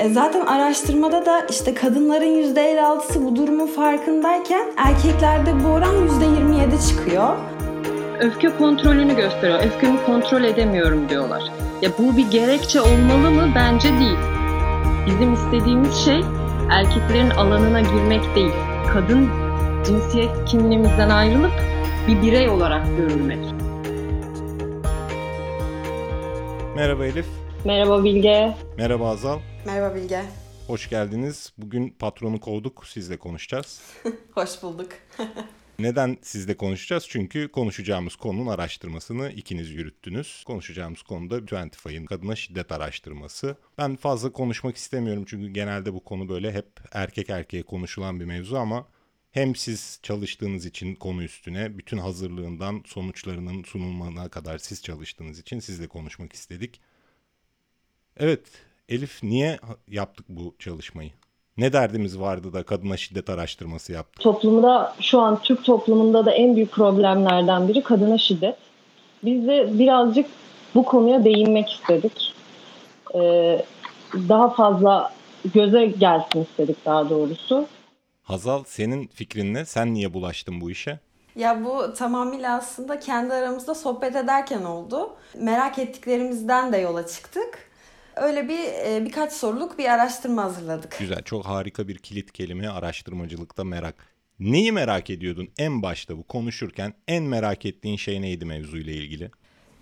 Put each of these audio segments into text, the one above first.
E, zaten araştırmada da işte kadınların %56'sı bu durumun farkındayken erkeklerde bu oran %27 çıkıyor. Öfke kontrolünü gösteriyor. Öfkemi kontrol edemiyorum diyorlar. Ya bu bir gerekçe olmalı mı? Bence değil. Bizim istediğimiz şey erkeklerin alanına girmek değil. Kadın cinsiyet kimliğimizden ayrılıp bir birey olarak görülmek. Merhaba Elif. Merhaba Bilge. Merhaba Azal. Merhaba Bilge. Hoş geldiniz. Bugün patronu kovduk. Sizle konuşacağız. Hoş bulduk. Neden sizle konuşacağız? Çünkü konuşacağımız konunun araştırmasını ikiniz yürüttünüz. Konuşacağımız konu da Twentify'ın kadına şiddet araştırması. Ben fazla konuşmak istemiyorum çünkü genelde bu konu böyle hep erkek erkeğe konuşulan bir mevzu ama hem siz çalıştığınız için konu üstüne bütün hazırlığından sonuçlarının sunulmasına kadar siz çalıştığınız için sizle konuşmak istedik. Evet Elif niye yaptık bu çalışmayı? Ne derdimiz vardı da kadına şiddet araştırması yaptık? Toplumda şu an Türk toplumunda da en büyük problemlerden biri kadına şiddet. Biz de birazcık bu konuya değinmek istedik. Ee, daha fazla göze gelsin istedik daha doğrusu. Hazal senin fikrin ne? Sen niye bulaştın bu işe? Ya bu tamamıyla aslında kendi aramızda sohbet ederken oldu. Merak ettiklerimizden de yola çıktık. Öyle bir e, birkaç soruluk bir araştırma hazırladık. Güzel, çok harika bir kilit kelime araştırmacılıkta merak. Neyi merak ediyordun en başta bu konuşurken en merak ettiğin şey neydi mevzuyla ilgili?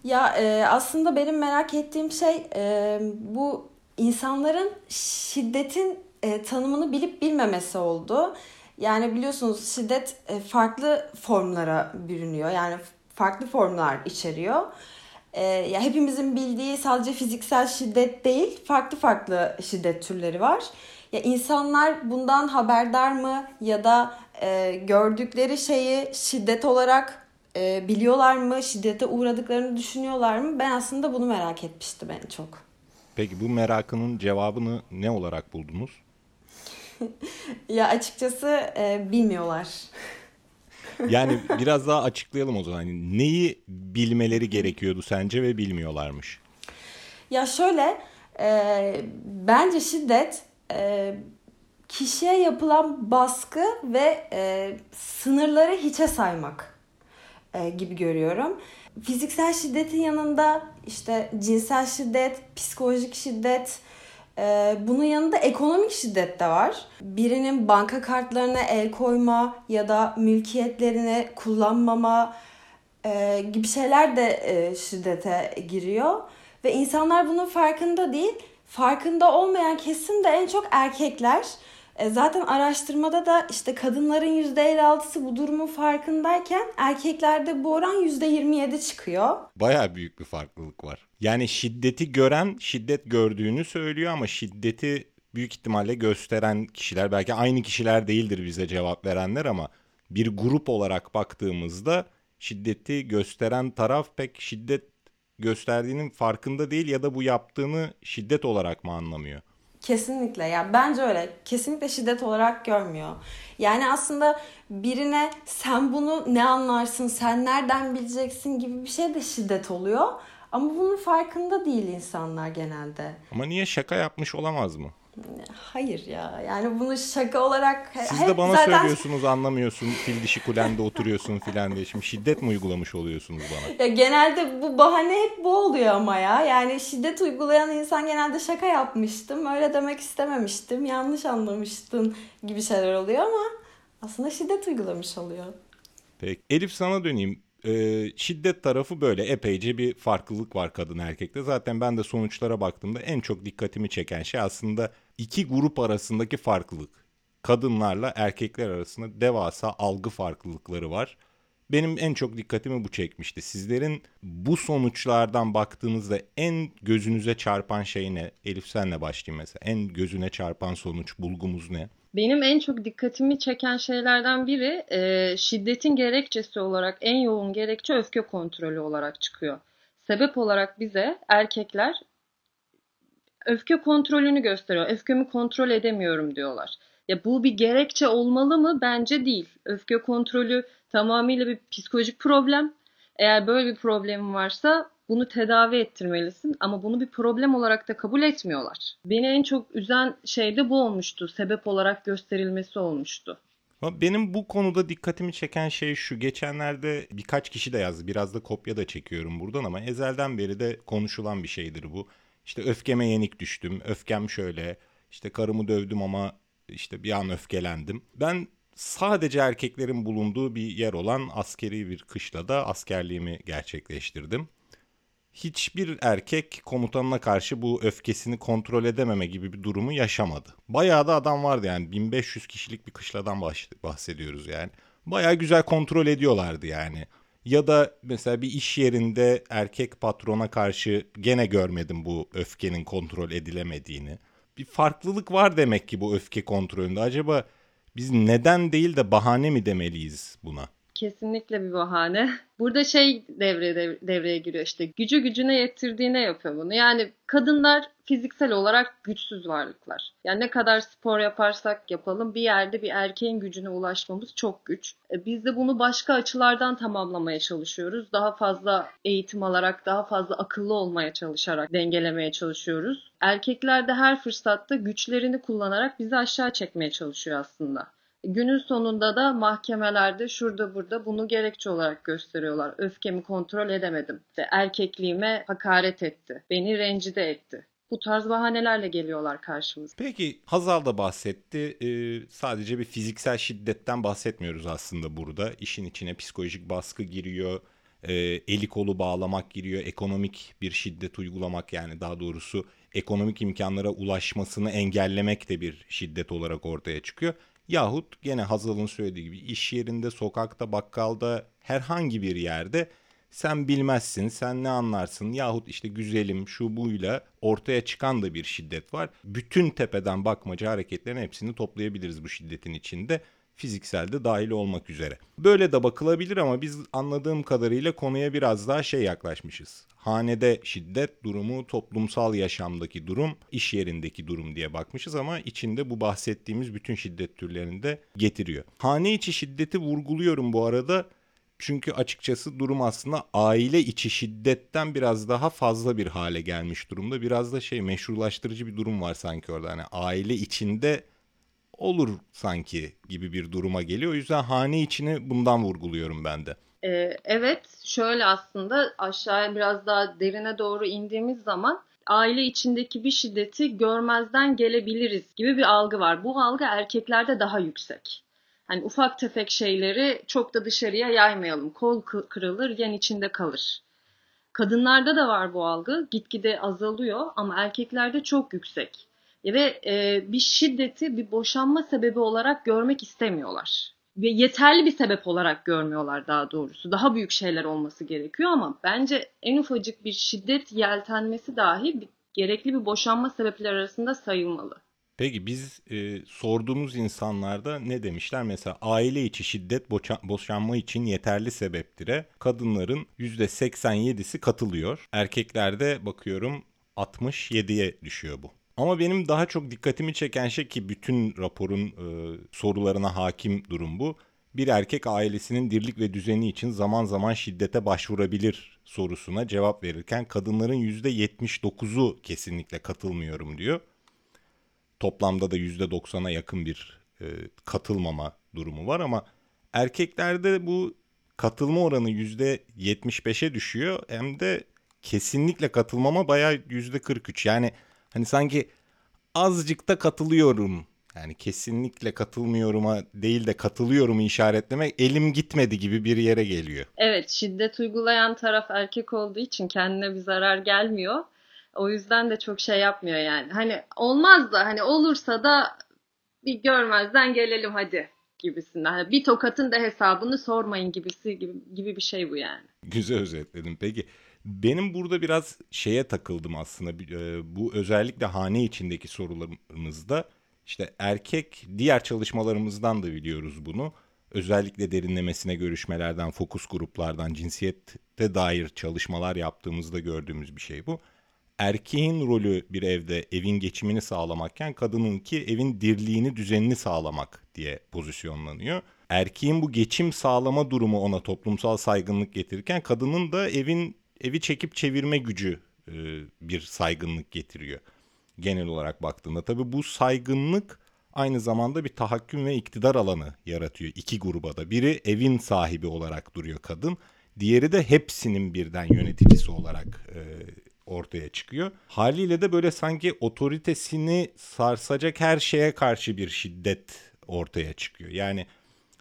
Ya e, aslında benim merak ettiğim şey e, bu insanların şiddetin e, tanımını bilip bilmemesi oldu. Yani biliyorsunuz şiddet e, farklı formlara bürünüyor. Yani farklı formlar içeriyor. E, ya hepimizin bildiği sadece fiziksel şiddet değil, farklı farklı şiddet türleri var. Ya insanlar bundan haberdar mı ya da e, gördükleri şeyi şiddet olarak e, biliyorlar mı, şiddete uğradıklarını düşünüyorlar mı? Ben aslında bunu merak etmiştim en çok. Peki bu merakının cevabını ne olarak buldunuz? ya açıkçası e, bilmiyorlar. Yani biraz daha açıklayalım o zaman. Yani neyi bilmeleri gerekiyordu sence ve bilmiyorlarmış? Ya şöyle, e, bence şiddet e, kişiye yapılan baskı ve e, sınırları hiçe saymak e, gibi görüyorum. Fiziksel şiddetin yanında işte cinsel şiddet, psikolojik şiddet, bunun yanında ekonomik şiddet de var. Birinin banka kartlarına el koyma ya da mülkiyetlerini kullanmama e, gibi şeyler de e, şiddete giriyor. Ve insanlar bunun farkında değil. Farkında olmayan kesim de en çok erkekler. E, zaten araştırmada da işte kadınların %56'sı bu durumun farkındayken erkeklerde bu oran %27 çıkıyor. Baya büyük bir farklılık var. Yani şiddeti gören şiddet gördüğünü söylüyor ama şiddeti büyük ihtimalle gösteren kişiler belki aynı kişiler değildir bize cevap verenler ama bir grup olarak baktığımızda şiddeti gösteren taraf pek şiddet gösterdiğinin farkında değil ya da bu yaptığını şiddet olarak mı anlamıyor? Kesinlikle ya bence öyle. Kesinlikle şiddet olarak görmüyor. Yani aslında birine sen bunu ne anlarsın, sen nereden bileceksin gibi bir şey de şiddet oluyor. Ama bunun farkında değil insanlar genelde. Ama niye şaka yapmış olamaz mı? Hayır ya. Yani bunu şaka olarak... Siz de bana zaten... söylüyorsunuz anlamıyorsun. Fil dişi kulende oturuyorsun filan diye. Şimdi şiddet mi uygulamış oluyorsunuz bana? Ya genelde bu bahane hep bu oluyor ama ya. Yani şiddet uygulayan insan genelde şaka yapmıştım. Öyle demek istememiştim. Yanlış anlamıştın gibi şeyler oluyor ama aslında şiddet uygulamış oluyor. Peki. Elif sana döneyim e, şiddet tarafı böyle epeyce bir farklılık var kadın erkekte. Zaten ben de sonuçlara baktığımda en çok dikkatimi çeken şey aslında iki grup arasındaki farklılık. Kadınlarla erkekler arasında devasa algı farklılıkları var. Benim en çok dikkatimi bu çekmişti. Sizlerin bu sonuçlardan baktığınızda en gözünüze çarpan şey ne? Elif senle başlayayım mesela. En gözüne çarpan sonuç, bulgumuz ne? Benim en çok dikkatimi çeken şeylerden biri e, şiddetin gerekçesi olarak en yoğun gerekçe öfke kontrolü olarak çıkıyor. Sebep olarak bize erkekler öfke kontrolünü gösteriyor. Öfkemi kontrol edemiyorum diyorlar. Ya bu bir gerekçe olmalı mı? Bence değil. Öfke kontrolü tamamıyla bir psikolojik problem. Eğer böyle bir problemim varsa Bunu tedavi ettirmelisin ama bunu bir problem olarak da kabul etmiyorlar. Beni en çok üzen şey de bu olmuştu. Sebep olarak gösterilmesi olmuştu. Benim bu konuda dikkatimi çeken şey şu. Geçenlerde birkaç kişi de yazdı. Biraz da kopya da çekiyorum buradan ama ezelden beri de konuşulan bir şeydir bu. İşte öfkeme yenik düştüm. Öfkem şöyle. İşte karımı dövdüm ama işte bir an öfkelendim. Ben sadece erkeklerin bulunduğu bir yer olan askeri bir kışlada askerliğimi gerçekleştirdim. Hiçbir erkek komutanına karşı bu öfkesini kontrol edememe gibi bir durumu yaşamadı. Bayağı da adam vardı yani 1500 kişilik bir kışladan bahsediyoruz yani. Bayağı güzel kontrol ediyorlardı yani. Ya da mesela bir iş yerinde erkek patrona karşı gene görmedim bu öfkenin kontrol edilemediğini. Bir farklılık var demek ki bu öfke kontrolünde. Acaba biz neden değil de bahane mi demeliyiz buna? Kesinlikle bir bahane. Burada şey devreye, devreye giriyor işte gücü gücüne yettirdiğine yapıyor bunu. Yani kadınlar fiziksel olarak güçsüz varlıklar. Yani ne kadar spor yaparsak yapalım bir yerde bir erkeğin gücüne ulaşmamız çok güç. E biz de bunu başka açılardan tamamlamaya çalışıyoruz. Daha fazla eğitim alarak, daha fazla akıllı olmaya çalışarak dengelemeye çalışıyoruz. Erkekler de her fırsatta güçlerini kullanarak bizi aşağı çekmeye çalışıyor aslında. Günün sonunda da mahkemelerde şurada burada bunu gerekçe olarak gösteriyorlar. Öfkemi kontrol edemedim. İşte erkekliğime hakaret etti. Beni rencide etti. Bu tarz bahanelerle geliyorlar karşımıza. Peki Hazal da bahsetti. Ee, sadece bir fiziksel şiddetten bahsetmiyoruz aslında burada. İşin içine psikolojik baskı giriyor. E, eli kolu bağlamak giriyor. Ekonomik bir şiddet uygulamak yani daha doğrusu ekonomik imkanlara ulaşmasını engellemek de bir şiddet olarak ortaya çıkıyor. Yahut gene Hazal'ın söylediği gibi iş yerinde, sokakta, bakkalda herhangi bir yerde sen bilmezsin, sen ne anlarsın yahut işte güzelim şu buyla ortaya çıkan da bir şiddet var. Bütün tepeden bakmaca hareketlerin hepsini toplayabiliriz bu şiddetin içinde fiziksel de dahil olmak üzere. Böyle de bakılabilir ama biz anladığım kadarıyla konuya biraz daha şey yaklaşmışız. Hanede şiddet durumu, toplumsal yaşamdaki durum, iş yerindeki durum diye bakmışız ama içinde bu bahsettiğimiz bütün şiddet türlerini de getiriyor. Hane içi şiddeti vurguluyorum bu arada. Çünkü açıkçası durum aslında aile içi şiddetten biraz daha fazla bir hale gelmiş durumda. Biraz da şey meşrulaştırıcı bir durum var sanki orada. Hani aile içinde olur sanki gibi bir duruma geliyor. O yüzden hane içini bundan vurguluyorum ben de. Ee, evet şöyle aslında aşağıya biraz daha derine doğru indiğimiz zaman aile içindeki bir şiddeti görmezden gelebiliriz gibi bir algı var. Bu algı erkeklerde daha yüksek. Hani ufak tefek şeyleri çok da dışarıya yaymayalım. Kol kırılır, yan içinde kalır. Kadınlarda da var bu algı. Gitgide azalıyor ama erkeklerde çok yüksek ve e, bir şiddeti bir boşanma sebebi olarak görmek istemiyorlar. Ve yeterli bir sebep olarak görmüyorlar daha doğrusu. Daha büyük şeyler olması gerekiyor ama bence en ufacık bir şiddet yeltenmesi dahi bir, gerekli bir boşanma sebepleri arasında sayılmalı. Peki biz e, sorduğumuz insanlarda ne demişler? Mesela aile içi şiddet boşa, boşanma için yeterli sebeptire. Kadınların %87'si katılıyor. Erkeklerde bakıyorum 67'ye düşüyor bu. Ama benim daha çok dikkatimi çeken şey ki bütün raporun e, sorularına hakim durum bu. Bir erkek ailesinin dirlik ve düzeni için zaman zaman şiddete başvurabilir sorusuna cevap verirken kadınların %79'u kesinlikle katılmıyorum diyor. Toplamda da %90'a yakın bir e, katılmama durumu var ama erkeklerde bu katılma oranı %75'e düşüyor. Hem de kesinlikle katılmama bayağı %43. Yani Hani sanki azıcık da katılıyorum. Yani kesinlikle katılmıyorum'a değil de katılıyorum işaretlemek elim gitmedi gibi bir yere geliyor. Evet şiddet uygulayan taraf erkek olduğu için kendine bir zarar gelmiyor. O yüzden de çok şey yapmıyor yani. Hani olmaz da hani olursa da bir görmezden gelelim hadi gibisinden. Hani bir tokatın da hesabını sormayın gibisi gibi, gibi bir şey bu yani. Güzel özetledin. Peki benim burada biraz şeye takıldım aslında. E, bu özellikle hane içindeki sorularımızda işte erkek diğer çalışmalarımızdan da biliyoruz bunu. Özellikle derinlemesine görüşmelerden, fokus gruplardan, cinsiyette dair çalışmalar yaptığımızda gördüğümüz bir şey bu. Erkeğin rolü bir evde evin geçimini sağlamakken kadınınki evin dirliğini, düzenini sağlamak diye pozisyonlanıyor. Erkeğin bu geçim sağlama durumu ona toplumsal saygınlık getirirken kadının da evin evi çekip çevirme gücü e, bir saygınlık getiriyor. Genel olarak baktığında tabii bu saygınlık aynı zamanda bir tahakküm ve iktidar alanı yaratıyor iki gruba da. Biri evin sahibi olarak duruyor kadın. Diğeri de hepsinin birden yöneticisi olarak e, ortaya çıkıyor. Haliyle de böyle sanki otoritesini sarsacak her şeye karşı bir şiddet ortaya çıkıyor. Yani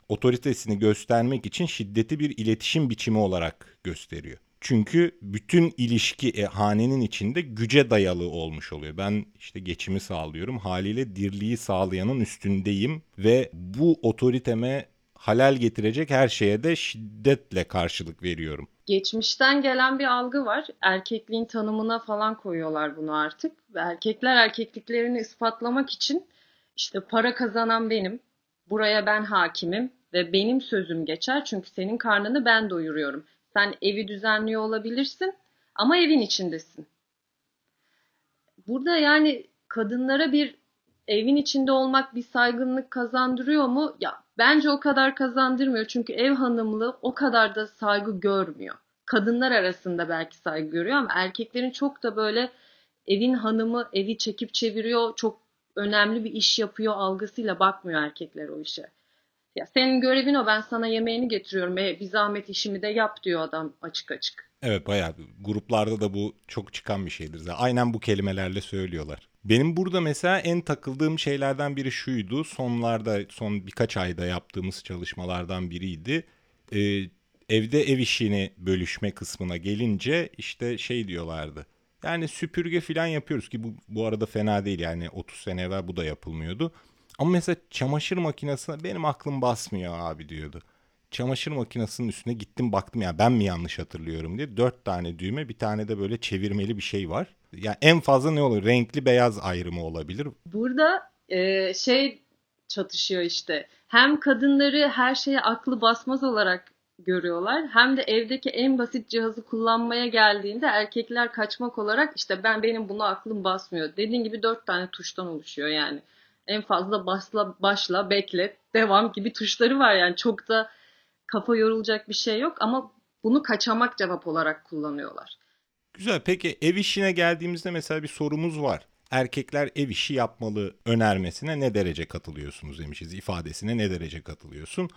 otoritesini göstermek için şiddeti bir iletişim biçimi olarak gösteriyor. Çünkü bütün ilişki e, hanenin içinde güce dayalı olmuş oluyor. Ben işte geçimi sağlıyorum. Haliyle dirliği sağlayanın üstündeyim ve bu otoriteme halal getirecek her şeye de şiddetle karşılık veriyorum. Geçmişten gelen bir algı var. Erkekliğin tanımına falan koyuyorlar bunu artık. Ve erkekler erkekliklerini ispatlamak için işte para kazanan benim, buraya ben hakimim ve benim sözüm geçer çünkü senin karnını ben doyuruyorum. Sen evi düzenliyor olabilirsin ama evin içindesin. Burada yani kadınlara bir evin içinde olmak bir saygınlık kazandırıyor mu? Ya bence o kadar kazandırmıyor. Çünkü ev hanımlığı o kadar da saygı görmüyor. Kadınlar arasında belki saygı görüyor ama erkeklerin çok da böyle evin hanımı evi çekip çeviriyor, çok önemli bir iş yapıyor algısıyla bakmıyor erkekler o işe. Ya senin görevin o ben sana yemeğini getiriyorum. E, bir zahmet işimi de yap diyor adam açık açık. Evet bayağı gruplarda da bu çok çıkan bir şeydir. Aynen bu kelimelerle söylüyorlar. Benim burada mesela en takıldığım şeylerden biri şuydu. Sonlarda son birkaç ayda yaptığımız çalışmalardan biriydi. Ee, evde ev işini bölüşme kısmına gelince işte şey diyorlardı. Yani süpürge falan yapıyoruz ki bu, bu arada fena değil yani 30 sene evvel bu da yapılmıyordu. Ama mesela çamaşır makinesine benim aklım basmıyor abi diyordu. Çamaşır makinesinin üstüne gittim baktım ya ben mi yanlış hatırlıyorum diye. Dört tane düğme bir tane de böyle çevirmeli bir şey var. Yani en fazla ne olur? Renkli beyaz ayrımı olabilir. Burada e, şey çatışıyor işte. Hem kadınları her şeye aklı basmaz olarak görüyorlar. Hem de evdeki en basit cihazı kullanmaya geldiğinde erkekler kaçmak olarak işte ben benim bunu aklım basmıyor. Dediğin gibi dört tane tuştan oluşuyor yani en fazla başla, başla, bekle, devam gibi tuşları var yani çok da kafa yorulacak bir şey yok ama bunu kaçamak cevap olarak kullanıyorlar. Güzel. Peki ev işine geldiğimizde mesela bir sorumuz var. Erkekler ev işi yapmalı önermesine ne derece katılıyorsunuz demişiz. ifadesine ne derece katılıyorsun?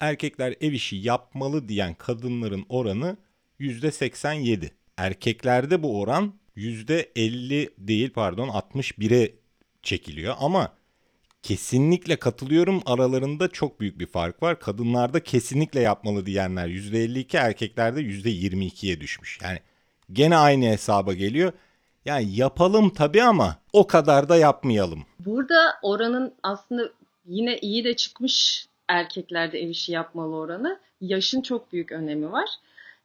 Erkekler ev işi yapmalı diyen kadınların oranı %87. Erkeklerde bu oran %50 değil pardon 61'e çekiliyor ama kesinlikle katılıyorum. Aralarında çok büyük bir fark var. Kadınlarda kesinlikle yapmalı diyenler %52, erkeklerde %22'ye düşmüş. Yani gene aynı hesaba geliyor. Yani yapalım tabii ama o kadar da yapmayalım. Burada oranın aslında yine iyi de çıkmış erkeklerde ev işi yapmalı oranı. Yaşın çok büyük önemi var.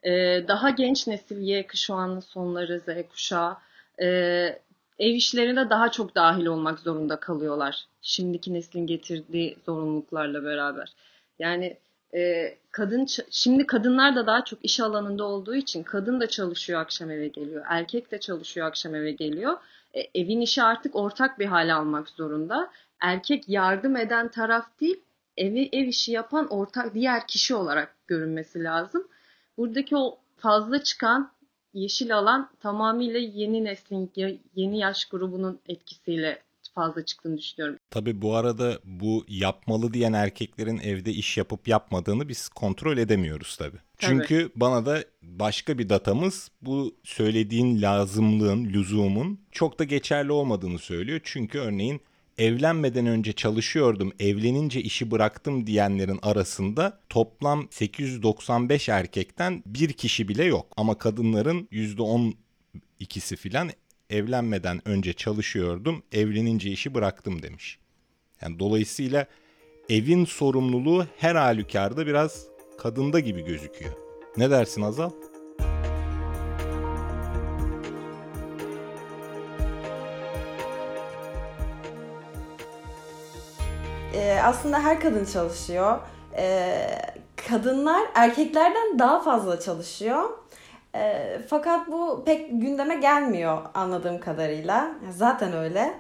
Ee, daha genç nesil Y kuşağının sonları Z kuşağı e, ev işlerine daha çok dahil olmak zorunda kalıyorlar. Şimdiki neslin getirdiği zorunluluklarla beraber. Yani e, kadın şimdi kadınlar da daha çok iş alanında olduğu için kadın da çalışıyor akşam eve geliyor. Erkek de çalışıyor akşam eve geliyor. E, evin işi artık ortak bir hale almak zorunda. Erkek yardım eden taraf değil, evi ev işi yapan ortak diğer kişi olarak görünmesi lazım. Buradaki o fazla çıkan yeşil alan tamamıyla yeni neslin, yeni yaş grubunun etkisiyle fazla çıktığını düşünüyorum. Tabii bu arada bu yapmalı diyen erkeklerin evde iş yapıp yapmadığını biz kontrol edemiyoruz tabii. Çünkü tabii. bana da başka bir datamız bu söylediğin lazımlığın, lüzumun çok da geçerli olmadığını söylüyor. Çünkü örneğin evlenmeden önce çalışıyordum, evlenince işi bıraktım diyenlerin arasında toplam 895 erkekten bir kişi bile yok. Ama kadınların %12'si filan evlenmeden önce çalışıyordum, evlenince işi bıraktım demiş. Yani dolayısıyla evin sorumluluğu her halükarda biraz kadında gibi gözüküyor. Ne dersin Azal? E, aslında her kadın çalışıyor. E, kadınlar erkeklerden daha fazla çalışıyor. E, fakat bu pek gündeme gelmiyor anladığım kadarıyla. Zaten öyle.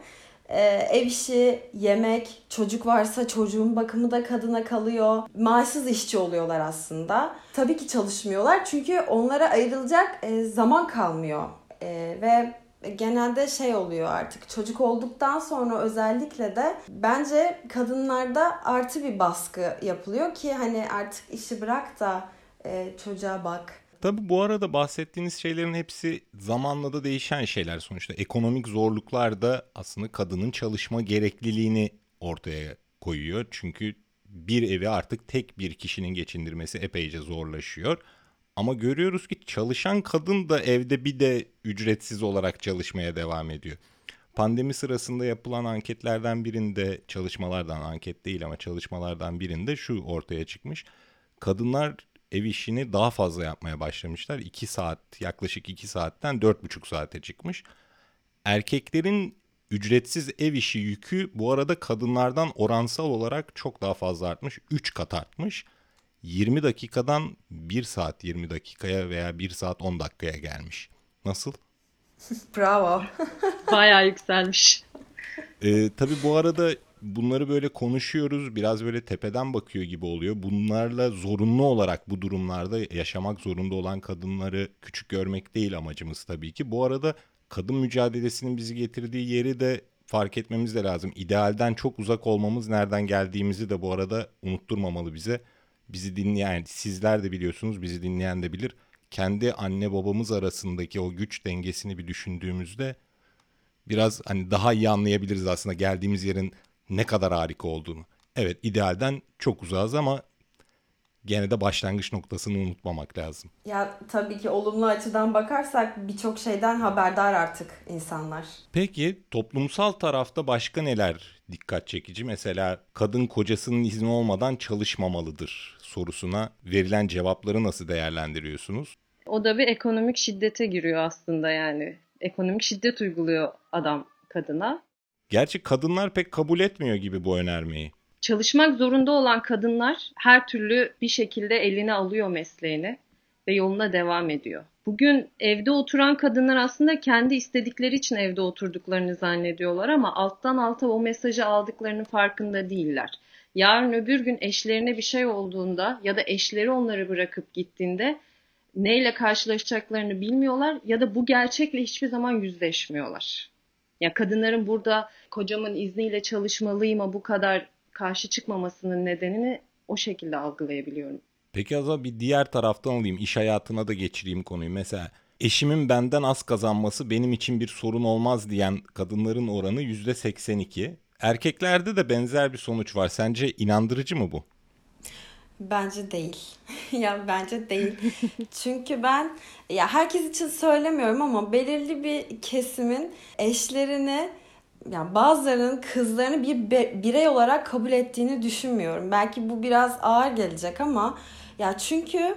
e, ev işi, yemek, çocuk varsa çocuğun bakımı da kadına kalıyor. Maaşsız işçi oluyorlar aslında. Tabii ki çalışmıyorlar çünkü onlara ayrılacak e, zaman kalmıyor. E, ve genelde şey oluyor artık çocuk olduktan sonra özellikle de bence kadınlarda artı bir baskı yapılıyor ki hani artık işi bırak da e, çocuğa bak. Tabii bu arada bahsettiğiniz şeylerin hepsi zamanla da değişen şeyler sonuçta. Ekonomik zorluklar da aslında kadının çalışma gerekliliğini ortaya koyuyor. Çünkü bir evi artık tek bir kişinin geçindirmesi epeyce zorlaşıyor. Ama görüyoruz ki çalışan kadın da evde bir de ücretsiz olarak çalışmaya devam ediyor. Pandemi sırasında yapılan anketlerden birinde, çalışmalardan anket değil ama çalışmalardan birinde şu ortaya çıkmış. Kadınlar ev işini daha fazla yapmaya başlamışlar. 2 saat, yaklaşık 2 saatten 4,5 saate çıkmış. Erkeklerin ücretsiz ev işi yükü bu arada kadınlardan oransal olarak çok daha fazla artmış. 3 kat artmış. 20 dakikadan 1 saat 20 dakikaya veya 1 saat 10 dakikaya gelmiş. Nasıl? Bravo. Bayağı yükselmiş. Ee, tabii bu arada bunları böyle konuşuyoruz. Biraz böyle tepeden bakıyor gibi oluyor. Bunlarla zorunlu olarak bu durumlarda yaşamak zorunda olan kadınları küçük görmek değil amacımız tabii ki. Bu arada kadın mücadelesinin bizi getirdiği yeri de fark etmemiz de lazım. İdealden çok uzak olmamız nereden geldiğimizi de bu arada unutturmamalı bize bizi dinleyen, sizler de biliyorsunuz, bizi dinleyen de bilir. Kendi anne babamız arasındaki o güç dengesini bir düşündüğümüzde biraz hani daha iyi anlayabiliriz aslında geldiğimiz yerin ne kadar harika olduğunu. Evet idealden çok uzağız ama gene de başlangıç noktasını unutmamak lazım. Ya tabii ki olumlu açıdan bakarsak birçok şeyden haberdar artık insanlar. Peki toplumsal tarafta başka neler dikkat çekici? Mesela kadın kocasının izni olmadan çalışmamalıdır sorusuna verilen cevapları nasıl değerlendiriyorsunuz? O da bir ekonomik şiddete giriyor aslında yani. Ekonomik şiddet uyguluyor adam kadına. Gerçi kadınlar pek kabul etmiyor gibi bu önermeyi. Çalışmak zorunda olan kadınlar her türlü bir şekilde eline alıyor mesleğini ve yoluna devam ediyor. Bugün evde oturan kadınlar aslında kendi istedikleri için evde oturduklarını zannediyorlar ama alttan alta o mesajı aldıklarının farkında değiller. Yarın öbür gün eşlerine bir şey olduğunda ya da eşleri onları bırakıp gittiğinde neyle karşılaşacaklarını bilmiyorlar ya da bu gerçekle hiçbir zaman yüzleşmiyorlar. Ya kadınların burada kocamın izniyle çalışmalıyım bu kadar karşı çıkmamasının nedenini o şekilde algılayabiliyorum. Peki Azal bir diğer taraftan alayım. iş hayatına da geçireyim konuyu. Mesela eşimin benden az kazanması benim için bir sorun olmaz diyen kadınların oranı %82. Erkeklerde de benzer bir sonuç var. Sence inandırıcı mı bu? Bence değil. ya bence değil. Çünkü ben ya herkes için söylemiyorum ama belirli bir kesimin eşlerini yani bazılarının kızlarını bir birey olarak kabul ettiğini düşünmüyorum. Belki bu biraz ağır gelecek ama ya çünkü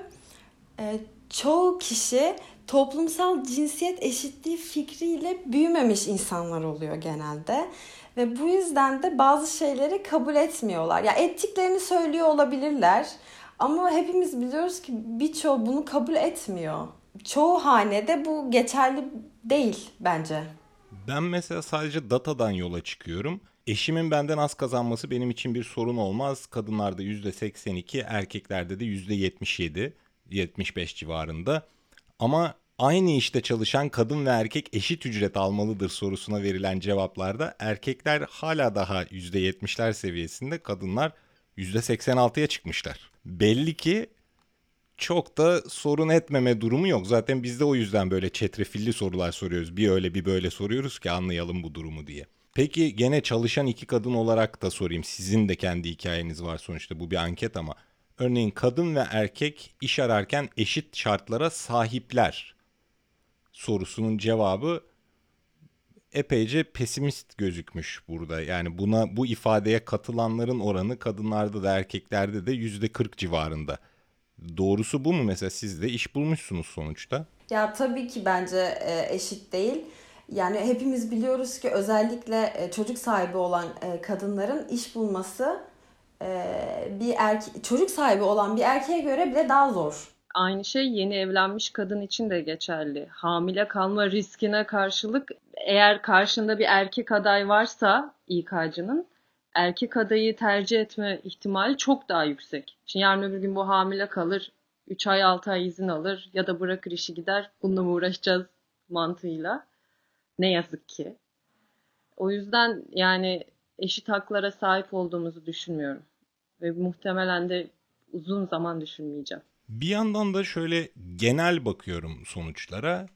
e, çoğu kişi toplumsal cinsiyet eşitliği fikriyle büyümemiş insanlar oluyor genelde. Ve bu yüzden de bazı şeyleri kabul etmiyorlar. Ya ettiklerini söylüyor olabilirler. Ama hepimiz biliyoruz ki birçoğu bunu kabul etmiyor. Çoğu hanede bu geçerli değil bence. Ben mesela sadece datadan yola çıkıyorum. Eşimin benden az kazanması benim için bir sorun olmaz. Kadınlarda %82, erkeklerde de %77, 75 civarında. Ama aynı işte çalışan kadın ve erkek eşit ücret almalıdır sorusuna verilen cevaplarda erkekler hala daha %70'ler seviyesinde, kadınlar %86'ya çıkmışlar. Belli ki çok da sorun etmeme durumu yok. Zaten biz de o yüzden böyle çetrefilli sorular soruyoruz. Bir öyle bir böyle soruyoruz ki anlayalım bu durumu diye. Peki gene çalışan iki kadın olarak da sorayım. Sizin de kendi hikayeniz var sonuçta bu bir anket ama. Örneğin kadın ve erkek iş ararken eşit şartlara sahipler sorusunun cevabı epeyce pesimist gözükmüş burada. Yani buna bu ifadeye katılanların oranı kadınlarda da erkeklerde de yüzde 40 civarında. Doğrusu bu mu mesela siz de iş bulmuşsunuz sonuçta? Ya tabii ki bence e, eşit değil. Yani hepimiz biliyoruz ki özellikle e, çocuk sahibi olan e, kadınların iş bulması bir erke çocuk sahibi olan bir erkeğe göre bile daha zor. Aynı şey yeni evlenmiş kadın için de geçerli. Hamile kalma riskine karşılık eğer karşında bir erkek aday varsa İK'cının erkek adayı tercih etme ihtimali çok daha yüksek. Şimdi yarın öbür gün bu hamile kalır, 3 ay 6 ay izin alır ya da bırakır işi gider. Bununla mı uğraşacağız mantığıyla. Ne yazık ki. O yüzden yani eşit haklara sahip olduğumuzu düşünmüyorum. Ve muhtemelen de uzun zaman düşünmeyeceğim. Bir yandan da şöyle genel bakıyorum sonuçlara.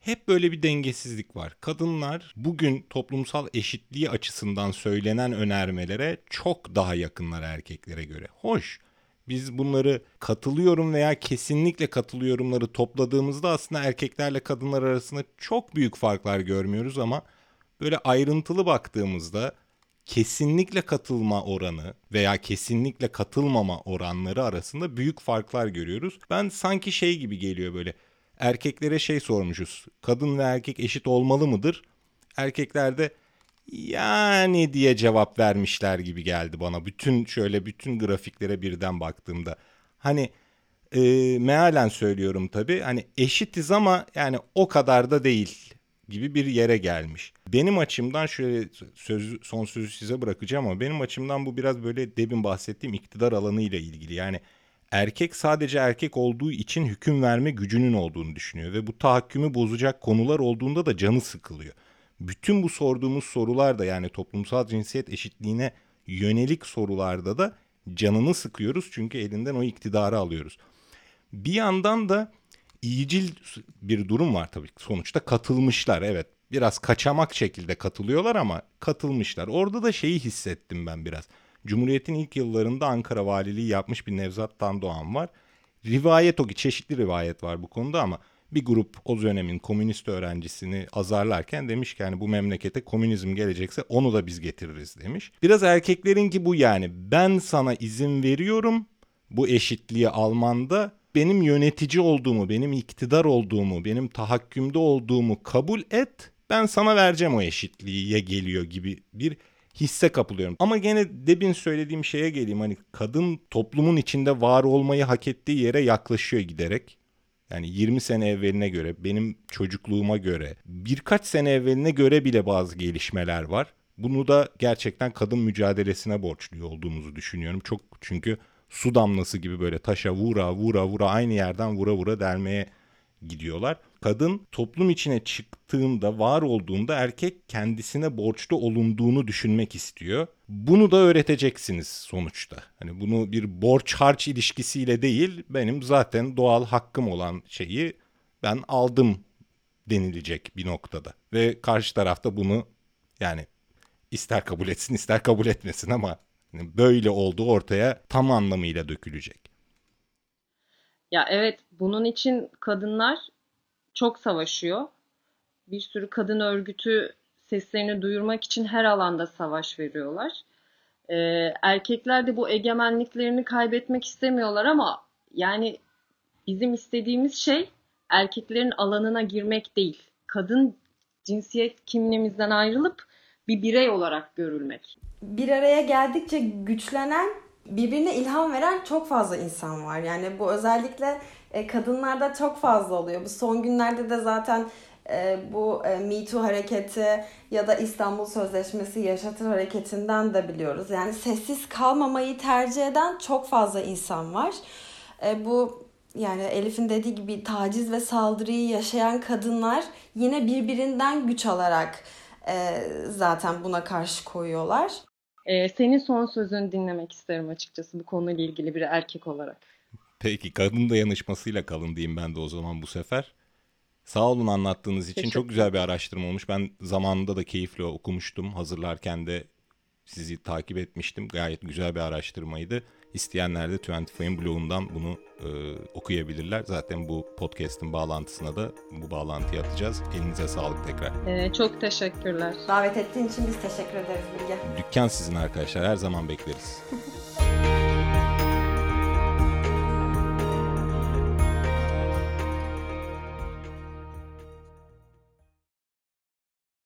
Hep böyle bir dengesizlik var. Kadınlar bugün toplumsal eşitliği açısından söylenen önermelere çok daha yakınlar erkeklere göre. Hoş. Biz bunları katılıyorum veya kesinlikle katılıyorumları topladığımızda aslında erkeklerle kadınlar arasında çok büyük farklar görmüyoruz ama böyle ayrıntılı baktığımızda kesinlikle katılma oranı veya kesinlikle katılmama oranları arasında büyük farklar görüyoruz. Ben sanki şey gibi geliyor böyle erkeklere şey sormuşuz. Kadın ve erkek eşit olmalı mıdır? Erkekler de yani diye cevap vermişler gibi geldi bana. Bütün şöyle bütün grafiklere birden baktığımda. Hani e, mealen söylüyorum tabii. Hani eşitiz ama yani o kadar da değil gibi bir yere gelmiş. Benim açımdan şöyle sözü, son sözü size bırakacağım ama benim açımdan bu biraz böyle demin bahsettiğim iktidar alanı ile ilgili. Yani erkek sadece erkek olduğu için hüküm verme gücünün olduğunu düşünüyor ve bu tahakkümü bozacak konular olduğunda da canı sıkılıyor. Bütün bu sorduğumuz sorular da yani toplumsal cinsiyet eşitliğine yönelik sorularda da canını sıkıyoruz çünkü elinden o iktidarı alıyoruz. Bir yandan da iyicil bir durum var tabii sonuçta katılmışlar evet biraz kaçamak şekilde katılıyorlar ama katılmışlar. Orada da şeyi hissettim ben biraz. Cumhuriyet'in ilk yıllarında Ankara valiliği yapmış bir Nevzat Tandoğan var. Rivayet o ki çeşitli rivayet var bu konuda ama bir grup o dönemin komünist öğrencisini azarlarken demiş ki yani bu memlekete komünizm gelecekse onu da biz getiririz demiş. Biraz erkeklerin ki bu yani ben sana izin veriyorum bu eşitliği almanda benim yönetici olduğumu, benim iktidar olduğumu, benim tahakkümde olduğumu kabul et. Ben sana vereceğim o eşitliğe geliyor gibi bir hisse kapılıyorum. Ama gene debin söylediğim şeye geleyim. Hani kadın toplumun içinde var olmayı hak ettiği yere yaklaşıyor giderek. Yani 20 sene evveline göre, benim çocukluğuma göre, birkaç sene evveline göre bile bazı gelişmeler var. Bunu da gerçekten kadın mücadelesine borçlu olduğumuzu düşünüyorum. Çok çünkü su damlası gibi böyle taşa vura vura vura aynı yerden vura vura delmeye gidiyorlar. Kadın toplum içine çıktığında, var olduğunda erkek kendisine borçlu olunduğunu düşünmek istiyor. Bunu da öğreteceksiniz sonuçta. Hani bunu bir borç harç ilişkisiyle değil, benim zaten doğal hakkım olan şeyi ben aldım denilecek bir noktada. Ve karşı tarafta bunu yani ister kabul etsin ister kabul etmesin ama böyle olduğu ortaya tam anlamıyla dökülecek. Ya evet bunun için kadınlar çok savaşıyor. Bir sürü kadın örgütü seslerini duyurmak için her alanda savaş veriyorlar. Ee, erkekler de bu egemenliklerini kaybetmek istemiyorlar ama yani bizim istediğimiz şey erkeklerin alanına girmek değil. Kadın cinsiyet kimliğimizden ayrılıp bir birey olarak görülmek. Bir araya geldikçe güçlenen, birbirine ilham veren çok fazla insan var. Yani bu özellikle e, kadınlarda çok fazla oluyor. Bu son günlerde de zaten e, bu e, Me Too hareketi ya da İstanbul Sözleşmesi yaşatır hareketinden de biliyoruz. Yani sessiz kalmamayı tercih eden çok fazla insan var. Bu yani Elif'in dediği gibi taciz ve saldırıyı yaşayan kadınlar yine birbirinden güç alarak zaten buna karşı koyuyorlar. Senin son sözünü dinlemek isterim açıkçası bu konuyla ilgili bir erkek olarak. Peki kadın dayanışmasıyla kalın diyeyim ben de o zaman bu sefer. Sağ olun anlattığınız için. Teşekkür Çok güzel bir araştırma olmuş. Ben zamanında da keyifle okumuştum. Hazırlarken de sizi takip etmiştim. Gayet güzel bir araştırmaydı. İsteyenler de 25'in blogundan bunu e, okuyabilirler. Zaten bu podcast'in bağlantısına da bu bağlantıyı atacağız. Elinize sağlık tekrar. Ee, çok teşekkürler. Davet ettiğin için biz teşekkür ederiz Bilge. Dükkan sizin arkadaşlar. Her zaman bekleriz.